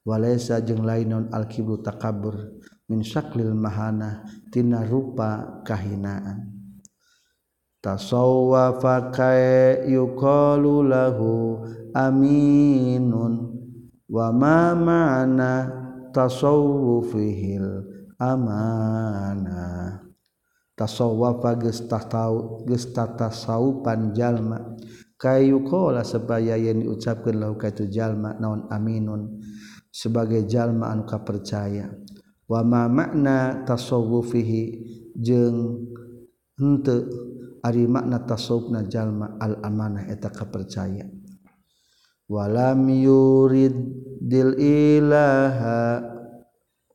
A: Walaisa jeung lainon al kibru takabur min saklil mahana tina rupa kahinaan. Tasowa fakai yukollahu aminun. Wama mana tasowu fihil amanah tasawafa geus tahu geus tatasawupan jalma. Kayu qala sebaya yang diucapkeun lahu ka jalma naon? Aminun. Sebagai jalma anu kapercaya. Wa ma makna tasawufihi jeung henteu ari makna tasawufna jalma al amanah eta kepercaya walam yuridil ilaha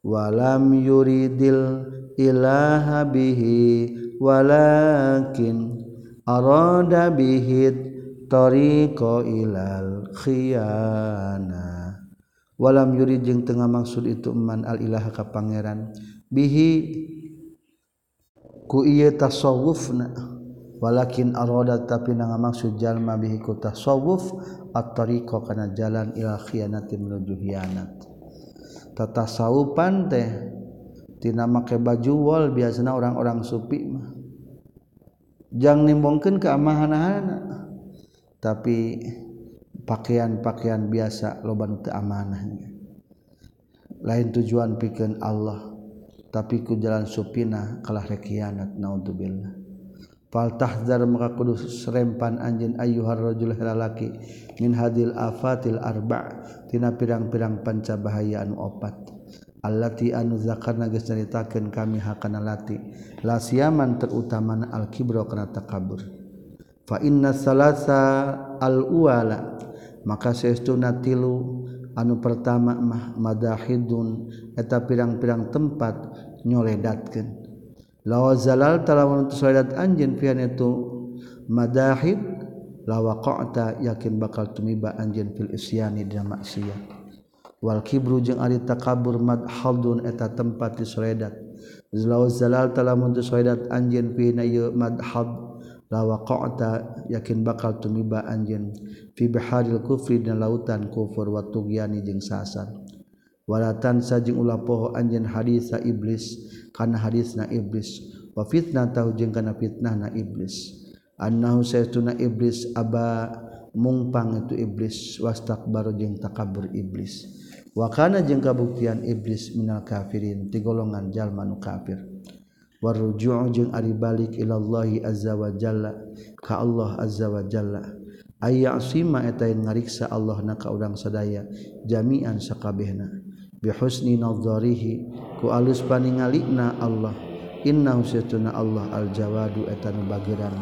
A: walam yuridil ilaha bihi walakin arada bihi tariqa ilal khiyana. Walam yurid jeung tengah maksud itu man al ilaha ka pangeran. Bihi ku ieu tasawufna. Walakin arada tapi nanga maksud jalma bihi ku tasawuf at-tariqa kana jalan ila khiyanati menuju khianat tata saupan tehtina make baju wall biasanya orang-orang supi mah. Jangan nimbongkan keamahan tapi pakaian-pakaian biasa loban keamanannya lain tujuan piken Allah tapi ku jalan supina kalah rekianat naudzubillah faltahzar maka kudu serempan anjeun ayyuhar rajul lalaki min hadil afatil arba tina pirang-pirang pancabahayaan opat. Allati anu zakarna geus nyaritakeun kami hakana lati. La siaman terutama al kibro kana takabur. Fa inna salasa al uwala maka saestuna tilu anu pertama mah madahidun eta pirang-pirang tempat nyoledatkeun. lawa zalal talawan untuk soledat anjin pian itu madahib lawa qa'ta yakin bakal tumiba anjin fil isyani dina maksiat. Wal kibru jeung ari takabur madhadun eta tempat di soledat lawa zalal talawan untuk soledat anjin pina ye madhad lawa qa'ta yakin bakal tumiba anjin fi baharil kufri dina lautan kufur wa tugyani jeung sasar. walatan sajing ulah poho anjen hadisa iblis kana hadis na iblis. Wa fitnah tahu jeung kana fitnah na iblis. Annahu saytuna iblis aba mungpang itu iblis. Wastakbar jeung takabur iblis. Wa kana jeung kabuktian iblis minal kafirin ti golongan jalma nu kafir. Warruju'u jeung ari balik ilallahi azza wa jalla ka Allah azza wa jalla. Ayya asima eta ngariksa Allah na ka urang sadaya jami'an sakabehna. bihusni nadharihi ku alus paningalina Allah. Innahu satuna Allah al-jawadu etan bagirang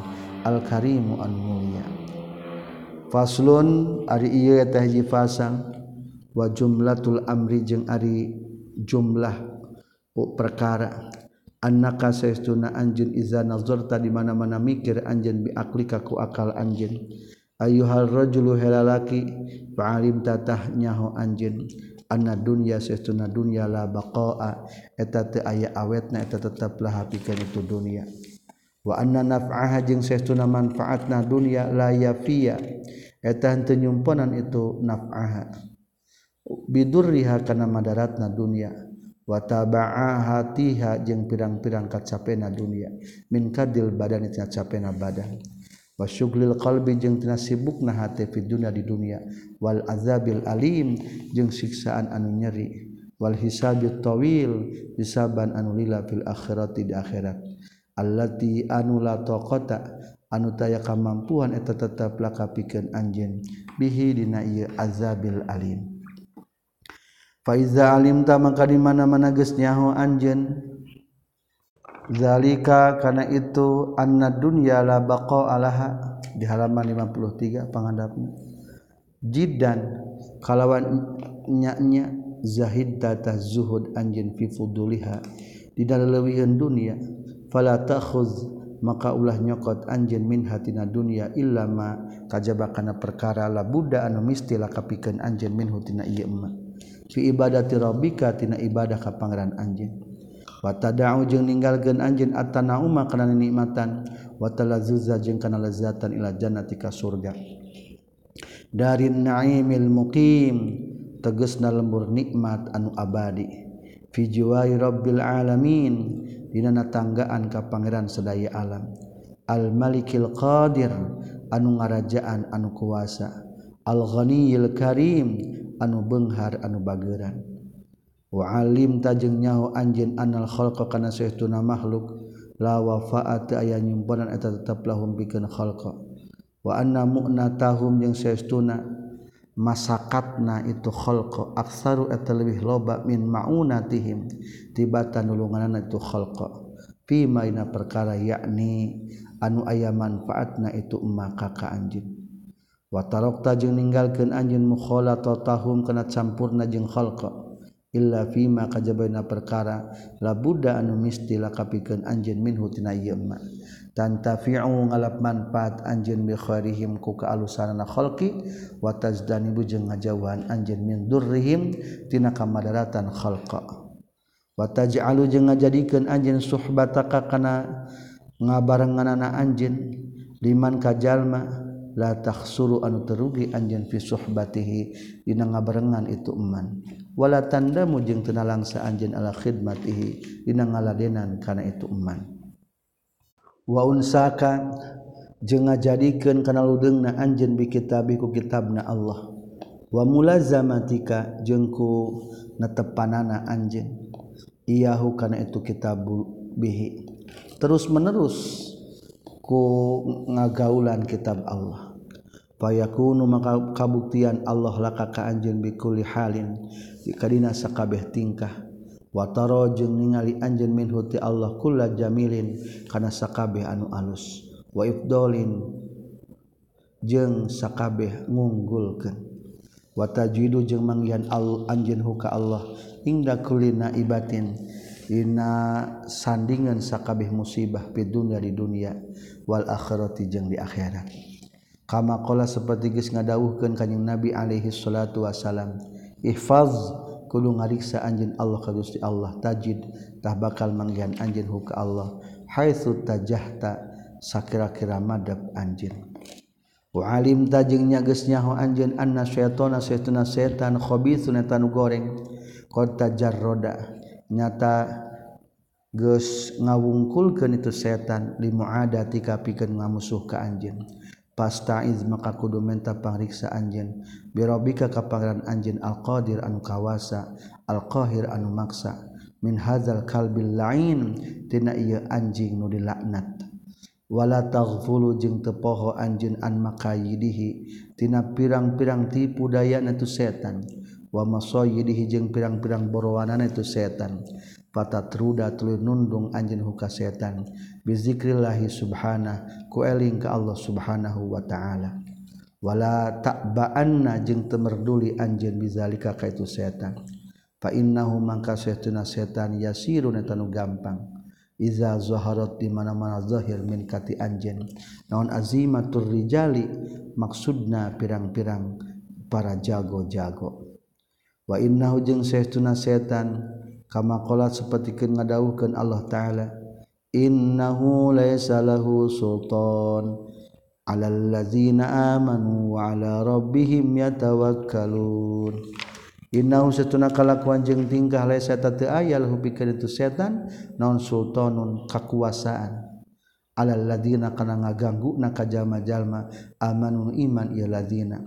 A: al-karimu an mulia faslun ari ieu eta hiji pasang wa jumlatul amri jeung ari jumlah perkara. Annaka saestuna anjeun iza nazarta di mana-mana mikir anjeun bi aklika ku akal anjeun. Ayyuhal rajulu helalaki fa'alim tatahnya anjeun. dunya seuna dunia la baqa'a. Eta aya awet na eta tetaplah hapikan itu dunia. Wa anna naf'aha jeung seuna manfaatna dunya la yafia eta henteu nyumponan itu naf'aha. Bidurriha kana madaratna dunya. Wa tabaahatiha jeung pirang-pirang kacapena dunia min kadil badan eta capena badan. wasyuglil qalbi jeung tina sibuk na hati dunya di dunia. Wal azabil alim jeung siksaan anu nyeri. Wal hisabit tawil hisaban anu lila fil akhirati di akhirat. Allati anu la taqata anu taya kamampuan eta tetep lakapikeun anjeun. Bihi dina ieu azabil alim. Fa iza alimta maka di mana-mana geus nyaho anjeun zalika karena itu anna dunya la baqa alaha di halaman 53 pangandapna jiddan kalawan nyanya zahid tata zuhud anjin fi fuduliha di dalawieun dunia fala takhuz maka ulah nyokot anjin min hatina dunia illa ma kajaba kana perkara la buddha anu misti la kapikeun anjin min hutina ieu fi ibadati rabbika tina ibadah ka pangeran anjin. watadahu jeung ninggalkeun anjeun atana uma kana nikmatan watalazzuza jeung kana lezatan ila jannati ka surga. Dari naimil muqim tegasna lembur nikmat anu abadi. Fi jiwai rabbil alamin dina natanggaan ka pangeran sadaya alam. Al malikil qadir anu ngarajaan anu kuasa. Al ghaniyil karim anu benghar anu bageran. Walim tajeng nyahu anj analkho kana suuna makhluk la wafaat aya nyimponan eta tetaplahum bikin kholko waana muna tahum yang saestuna masakatna itu kholko aksaru eta lebih loba min maunatihim tibatan nulunganan itu kholko pimaina perkara yakni anu aya manfaatna itu maka kaka anjing watarok tajeng ninggalkeun anjeun mukholatotahum kana campurna jeung khalqa. illa fima kajabaina perkara la buddha anu misti la kapikeun anjeun minhu tina ieu ma. Tantafi'u ngalap manfaat anjeun bi khairihim ku kaalusanana khalqi wa tazdanibu jeung ngajauhan anjeun min durrihim tina kamadaratan khalqa. Wa taj'alu jeung ngajadikeun anjeun suhbataka kana ngabarenganana anjeun liman kajalma la takhsuru anu terugi anjeun fi suhbatihi dina ngabarengan itu eman. wala tanda mujeng tena langsa anjen ala khidmatihi dina ngaladenan kana itu iman wa unsaka jeung ngajadikeun kana ludengna anjeun bi kitabi ku kitabna Allah. Wa mulazamatika jeung ku netepanana anjeun. Iyahu kana itu kitab bihi. Terus menerus ku ngagaulan kitab Allah. payakunu maka kabuktian Allah laka ka anjeun bikulli halin dikadina sakabeh tingkah. Wataro jeung ningali anjeun min huti Allah kulla jamilin kana sakabeh anu alus. Wa ifdolin jeung sakabeh ngunggulkeun. Wa tajwidu jeung manggihan al anjeun huka Allah inda kulli naibatin dina sandingan sakabeh musibah di dunia di dunia wal akhirati jeung di akhirat. kama qala seperti geus ngadawuhkeun kanjing Nabi alaihi salatu wasalam ihfaz kudu ngariksa anjeun Allah ka Gusti Allah tajid tah bakal manggihan anjeun hu ka Allah haitsu tajahta sakira-kira madab anjeun. Wa alim tajengnya geus nyaho anjeun anna syaitana syaitana setan khabithun eta nu goreng qad tajarroda. Nyata geus ngawungkulkeun itu setan limuadati kapikeun ngamusuh ka anjeun. pastaiz maka kudu menta pangriksa anjeun. Birobika ka pangeran anjeun alqadir anu kawasa alqahir anu maksa. Min hadzal kalbil lain tina ieu anjing nu dilaknat. Wala taghfulu jeung tepoho anjeun an makayidihi tina pirang-pirang tipu dayana tu setan. Wa masayidihi jeung pirang-pirang borowanana itu setan. Fatatruda tuluy nundung anjeun huka setan. Bizikrillahi subhana ku eling ka Allah subhanahu wa ta'ala. Wala takbaanna jeung teu merduli anjeun bizalika ka itu setan. Fa innahu mangka setan setan yasirun eta nu gampang. Iza zaharat di mana-mana zahir min kati anjeun. Naon azimatur rijali maksudna pirang-pirang para jago-jago. Wa innahu jeng setan setan kama qolat sapertikeun ngadawuhkeun Allah ta'ala innahu laisa lahu sultan. Alal ladzina amanu wa ala rabbihim yatawakkalun. Innahu satuna kalakuan jeung tingkah laysa tatu ayal hubikeun itu setan naon sultanun kakuasaan. Alal ladzina kana ngaganggu na ka jalma-jalma amanu iman ieu ladzina.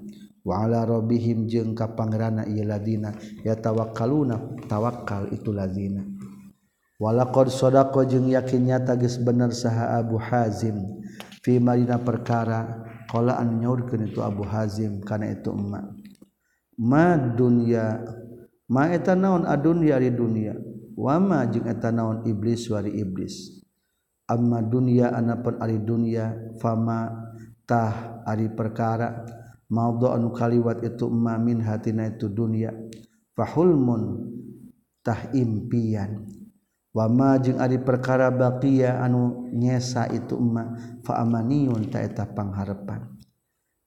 A: Wa ala rabbihim jeung ka pangeranna ieu ladina ya tawakkaluna tawakkal itu ladina. Walaqad sadaqa jeung yakin nyata geus bener saha Abu Hazim. Fi marina perkara qala an nyaurkeun itu Abu Hazim kana itu emak. Ma dunya ma eta naon adunya di dunia wama jeung eta naon iblis wari iblis? Amma dunya anapun ari dunia fama tah ari perkara maudhu anu kaliwat itu ma min hatina itu dunya fahulmun tah impian. Wa ma jeung ari perkara baqiya anu nyesa itu ma fa amaniyun ta eta pangharepan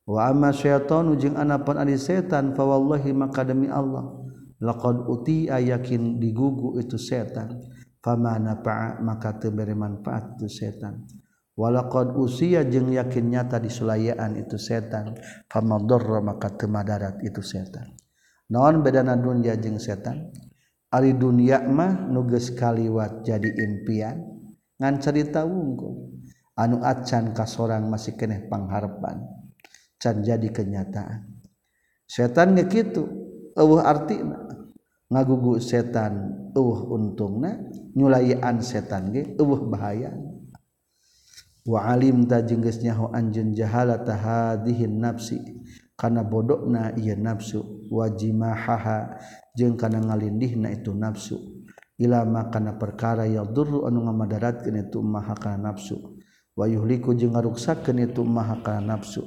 A: wa amma syaitanu jeung anapan ari setan fa wallahi maka demi Allah laqad uti ayakin digugu itu setan. Famana nafa'a maka teu bere manfaat itu setan. walaqad usia jeung yakin nyata di sulayaan itu setan famadarra maka temadarat itu setan. Naon bedana dunya jeung setan? Ari dunya mah nuges kaliwat jadi impian. Ngan cerita wungkul anu acan kasorang masih keneh pangharpan can jadi kenyataan. Setan ge eueuh artina. Ngagugu setan eueuh untungna nyulayaan setan ge eueuh bahayana waalim tajenggesnyahu anjun jahala tahadihin nafsi kana bodokna ia nafsu wajimahaha jeung kana ngalindihna itu nafsu. Ilama kana perkara ya duru anu ngamadaratkeun itu maha kana nafsu. Wayuhliku jeung ngaruksakeun itu maha kana nafsu.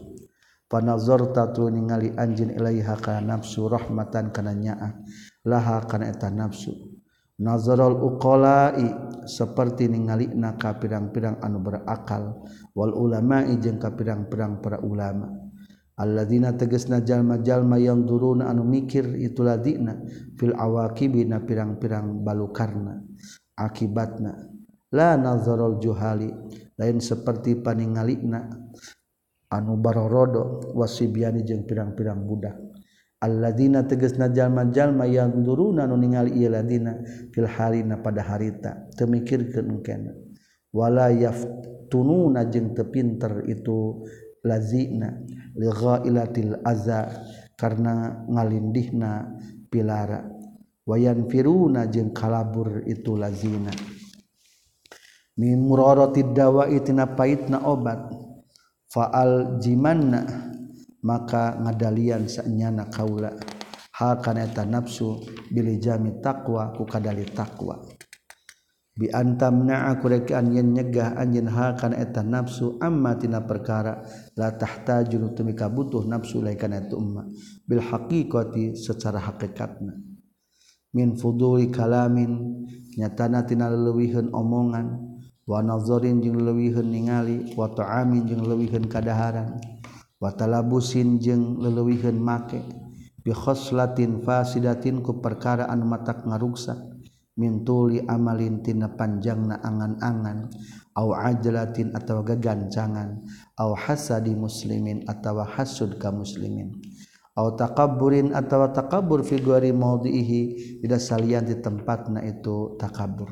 A: Panazarta tu ningali anjeun ilaiha kana nafsu rahmatan kana nyaah laha kana eta nafsu. nazarul uqalai seperti ningali naka pirang-pirang anu berakal wal ulama ijeng ka pirang-pirang para ulama. Alladzina tegasna jalma-jalma yang duruna anu mikir itu ladina fil awaqibina pirang-pirang balukarna akibatna. La nazarul juhali lain seperti paningalina anu barorodo wasibiani jeung pirang-pirang budak. alladzina tegasna jalma-jalma yang duruna nu ningali ieu ladina fil harina pada harita. Teu mikirkeun engkena. Wala yaftununa jeung teu pinter itu lazina li ghailatil azza karena ngalindihna pilara. Wayan firuna jeung kalabur itu lazina. Min murarati dawa tina paitna obat. Fa'al jimanna maka ngadalian sanyana kaula. Hal kana eta nafsu bil jami taqwa ku kadali taqwa. Bi antamna aku rek yen nyegah anjeun hal kana eta nafsu amma tina perkara la tahtaju tumi kabutuh nafsu lain kana eta umma. Bil haqiqati secara hakikatna. Min fuduli kalamin nyatana tina leuwihun omongan Wanazorin jing lewihan ningali wato amin jeng lewihan kadaharan watalabusin jeung lelewihan make. Bihos latin fasidatin ku perkara anu matak ngaruksa. Mintuli amalin tina panjangna angan-angan. Au ajlatin atau gagancangan. Au hasadi muslimin atau hasud ka muslimin. Au takaburin atau takabur fi ghairi maudhihi tidak salian di tempatna itu takabur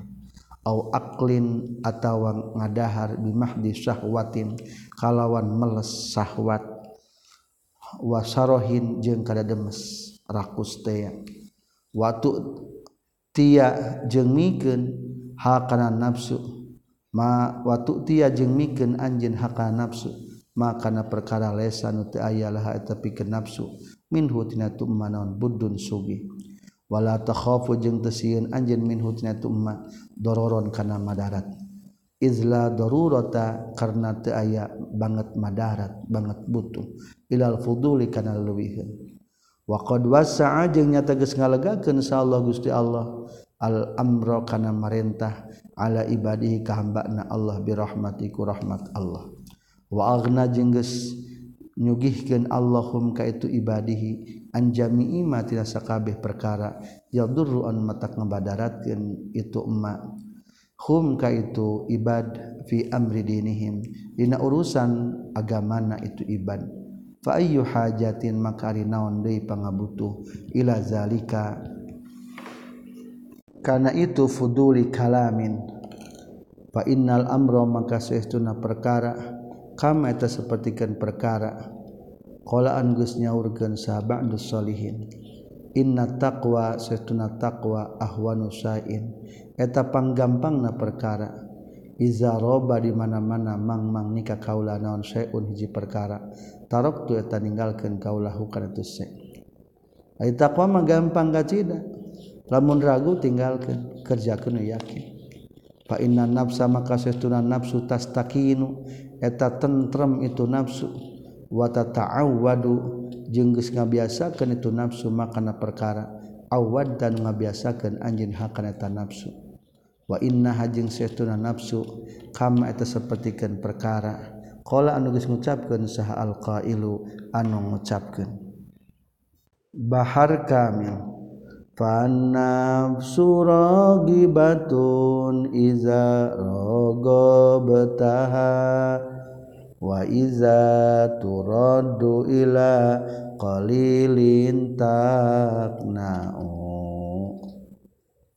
A: au aklin atau ngadahar bimahdi syahwatin. Kalawan meles syahwat. wasarohin jeung kada demes rakus tea watu tia jeung mikeun hakana nafsu ma watu tia jeung mikeun anjeun hakana nafsu ma kana perkara lesan teu aya laha eta pikeun nafsu minhu tina tu manon buddun sugi. Wala takhafu jeung teu sieun anjeun minhu tina tu ma dororon kana madarat. Izla darurata karena teu aya banget madarat banget butuh. ilal fuduli kana leuwihkeun wa qad wasa'a jeung nyata geus ngalegakeun insyaallah Gusti Allah. Al amra kana marentah ala ibadihi ka hambana Allah bi rahmati ku rahmat Allah. Wa aghna jeung geus nyugihkeun Allahum ka itu ibadihi an jami'i ma tina sakabeh perkara. Yadurru an matak ngabadaratkeun itu emma hum ka itu ibad fi amri dinihim. Dina urusan agamana itu ibad. Fa ayyu hajatin makari naon deui pangabutuh. Ila zalika. Karena itu fuduli kalamin. Fa innal amra maka saestuna perkara. Kama eta sapertikeun perkara. Qala an geus nyaurkeun sahabat solihin inna taqwa saestuna taqwa ahwanu sain. Eta panggampangna perkara. Iza roba di mana-mana mang-mang nikah kaula naon syai'un hiji perkara tarok tu eta ninggalkeun kaulahu kana tu syai ai taqwa mah gampang gacida lamun ragu tinggalkeun kerjakeun yakin. Fa inna nafsa maka sesuna nafsu tastakinu. Eta tentrem itu nafsu. Wa tata'awwadu jeung geus ngabiasakeun itu nafsu makana perkara. Awad dan ngabiasakeun anjeun hakana eta nafsu. Wa inna hajing sesuna nafsu kama eta sapertikeun perkara. Qala anu geus ngucapkeun saha alqailu anu ngucapkeun. Bahar kamil Fanafsurogi batun iza rogo betaha wa iza turaddu ila qalilin takna'u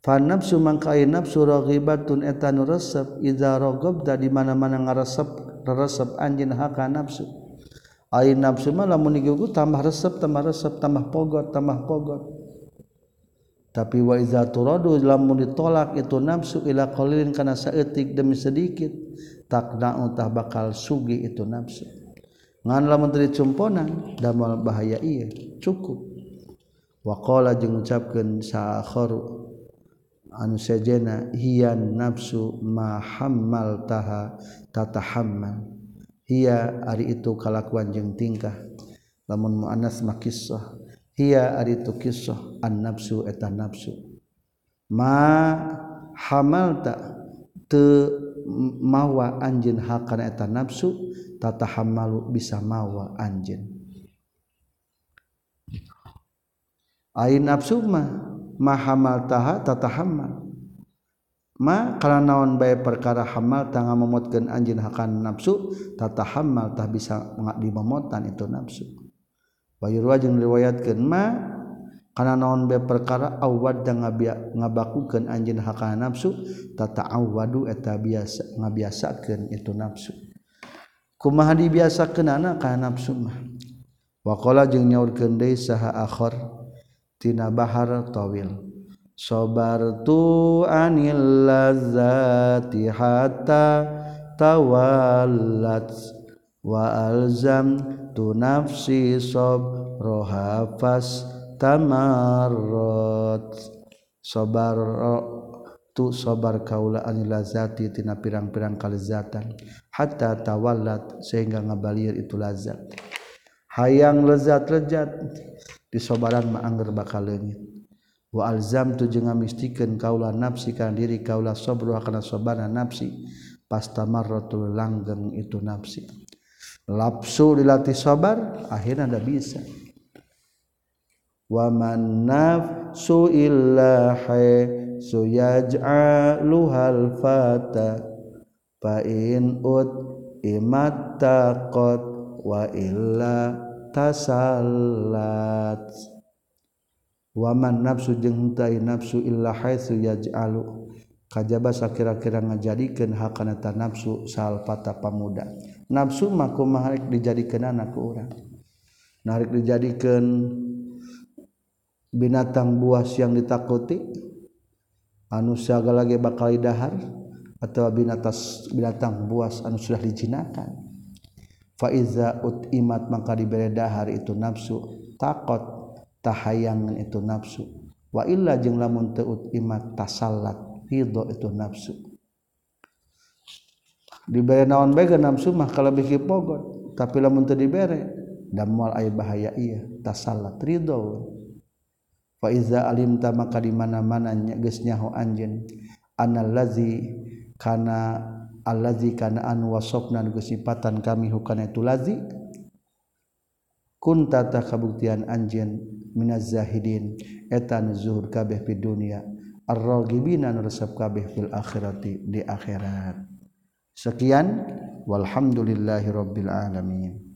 A: Fanafsu mangkai nafsu batun etanu resep iza rogobda di mana-mana ngaresep resep anjin haka nafsu. Ain nafsu mah lamun digugu tambah resep tambah resep tambah pogot tambah pogot. Tapi wa iza turadu lamun ditolak itu nafsu ila qalilin kana saeutik demi sedikit takna'u tah bakal sugi itu nafsu. Ngan lamun teu cumponan damal bahaya iya cukup. Wa qala jeung ngucapkeun sa akharu anu sejena hiyan nafsu mahammal taha tatahammal. Hiya ari itu kalakuan jeung tingkah. Lamun muannas mah kisah. Hiya ari itu kisah an nafsu eta nafsu. Ma hamalta te mawa anjeun hakana eta nafsu tatahammalu bisa mawa anjeun. Ain nafsu mah mahamal taha tata hamal ma kana naon bae perkara hamal tangga memotkan anjeun hakan nafsu tata hamal tah bisa dimamotan itu nafsu. Bayurwa jeung riwayatkeun ma karena naon bae perkara awad dan ngabakukeun anjin hakan nafsu tata awadu eta biasa ngabiasakeun itu nafsu. Kumaha dibiasakeun anak ka nafsu mah? Waqala jeung nyaurkeun deui saha akhir tina bahar tawil. Sabartu anil lazati hatta tawallat wa alzam tu nafsi sob rohafas tamarot sobar tu sobar kaula anil lazati tina pirang-pirang kalezatan hatta tawallat sehingga ngabalir itu lazat hayang lezat lezat di sobaran ma angger bakal leungit. Wa alzam tu jeung ngamistikeun kaula nafsi kana diri kaula sabru kana sobana nafsi pastamarratul langgeng itu nafsi. Lapsu dilatih sabar akhirnya ada bisa. Wa man nafsu illa su yaj'aluhal fata fa in ut imat taqat wa illa tasallat waman nafsu jeung nafsu illa haitsu yaj'alu. Kajaba sakira-kira ngajadikeun hakana ta nafsu sal pata pamuda. Nafsu mah kumaha rek dijadikeunana ku urang? Narik dijadikeun binatang buas yang ditakuti? Anu segala lagi bakal dahar atau binatang binatang buas anu sudah dijinakan? Faiza imat maka diberi dahar itu nafsu. Takut tahayangan itu nafsu. Wa illa jeung lamun teu imat tasallat ridho itu nafsu. Diber naon baik nafsu mah kalau bikin pogot tapi lamun teu dibere dan mual aya bahaya iya tasallat ridho. Faiza alimta maka di mana-mana nyegesnya ho anjen anal lazi kana allazi kana an wasofna nu sifatan kami hukana itu lazi? Kunta ta kabuktian anjen minaz zahidin eta zuhud kabeh fi dunya ar-ragibina nu resep kabeh fil akhirati di akhirat. Sekian walhamdulillahi rabbil alamin.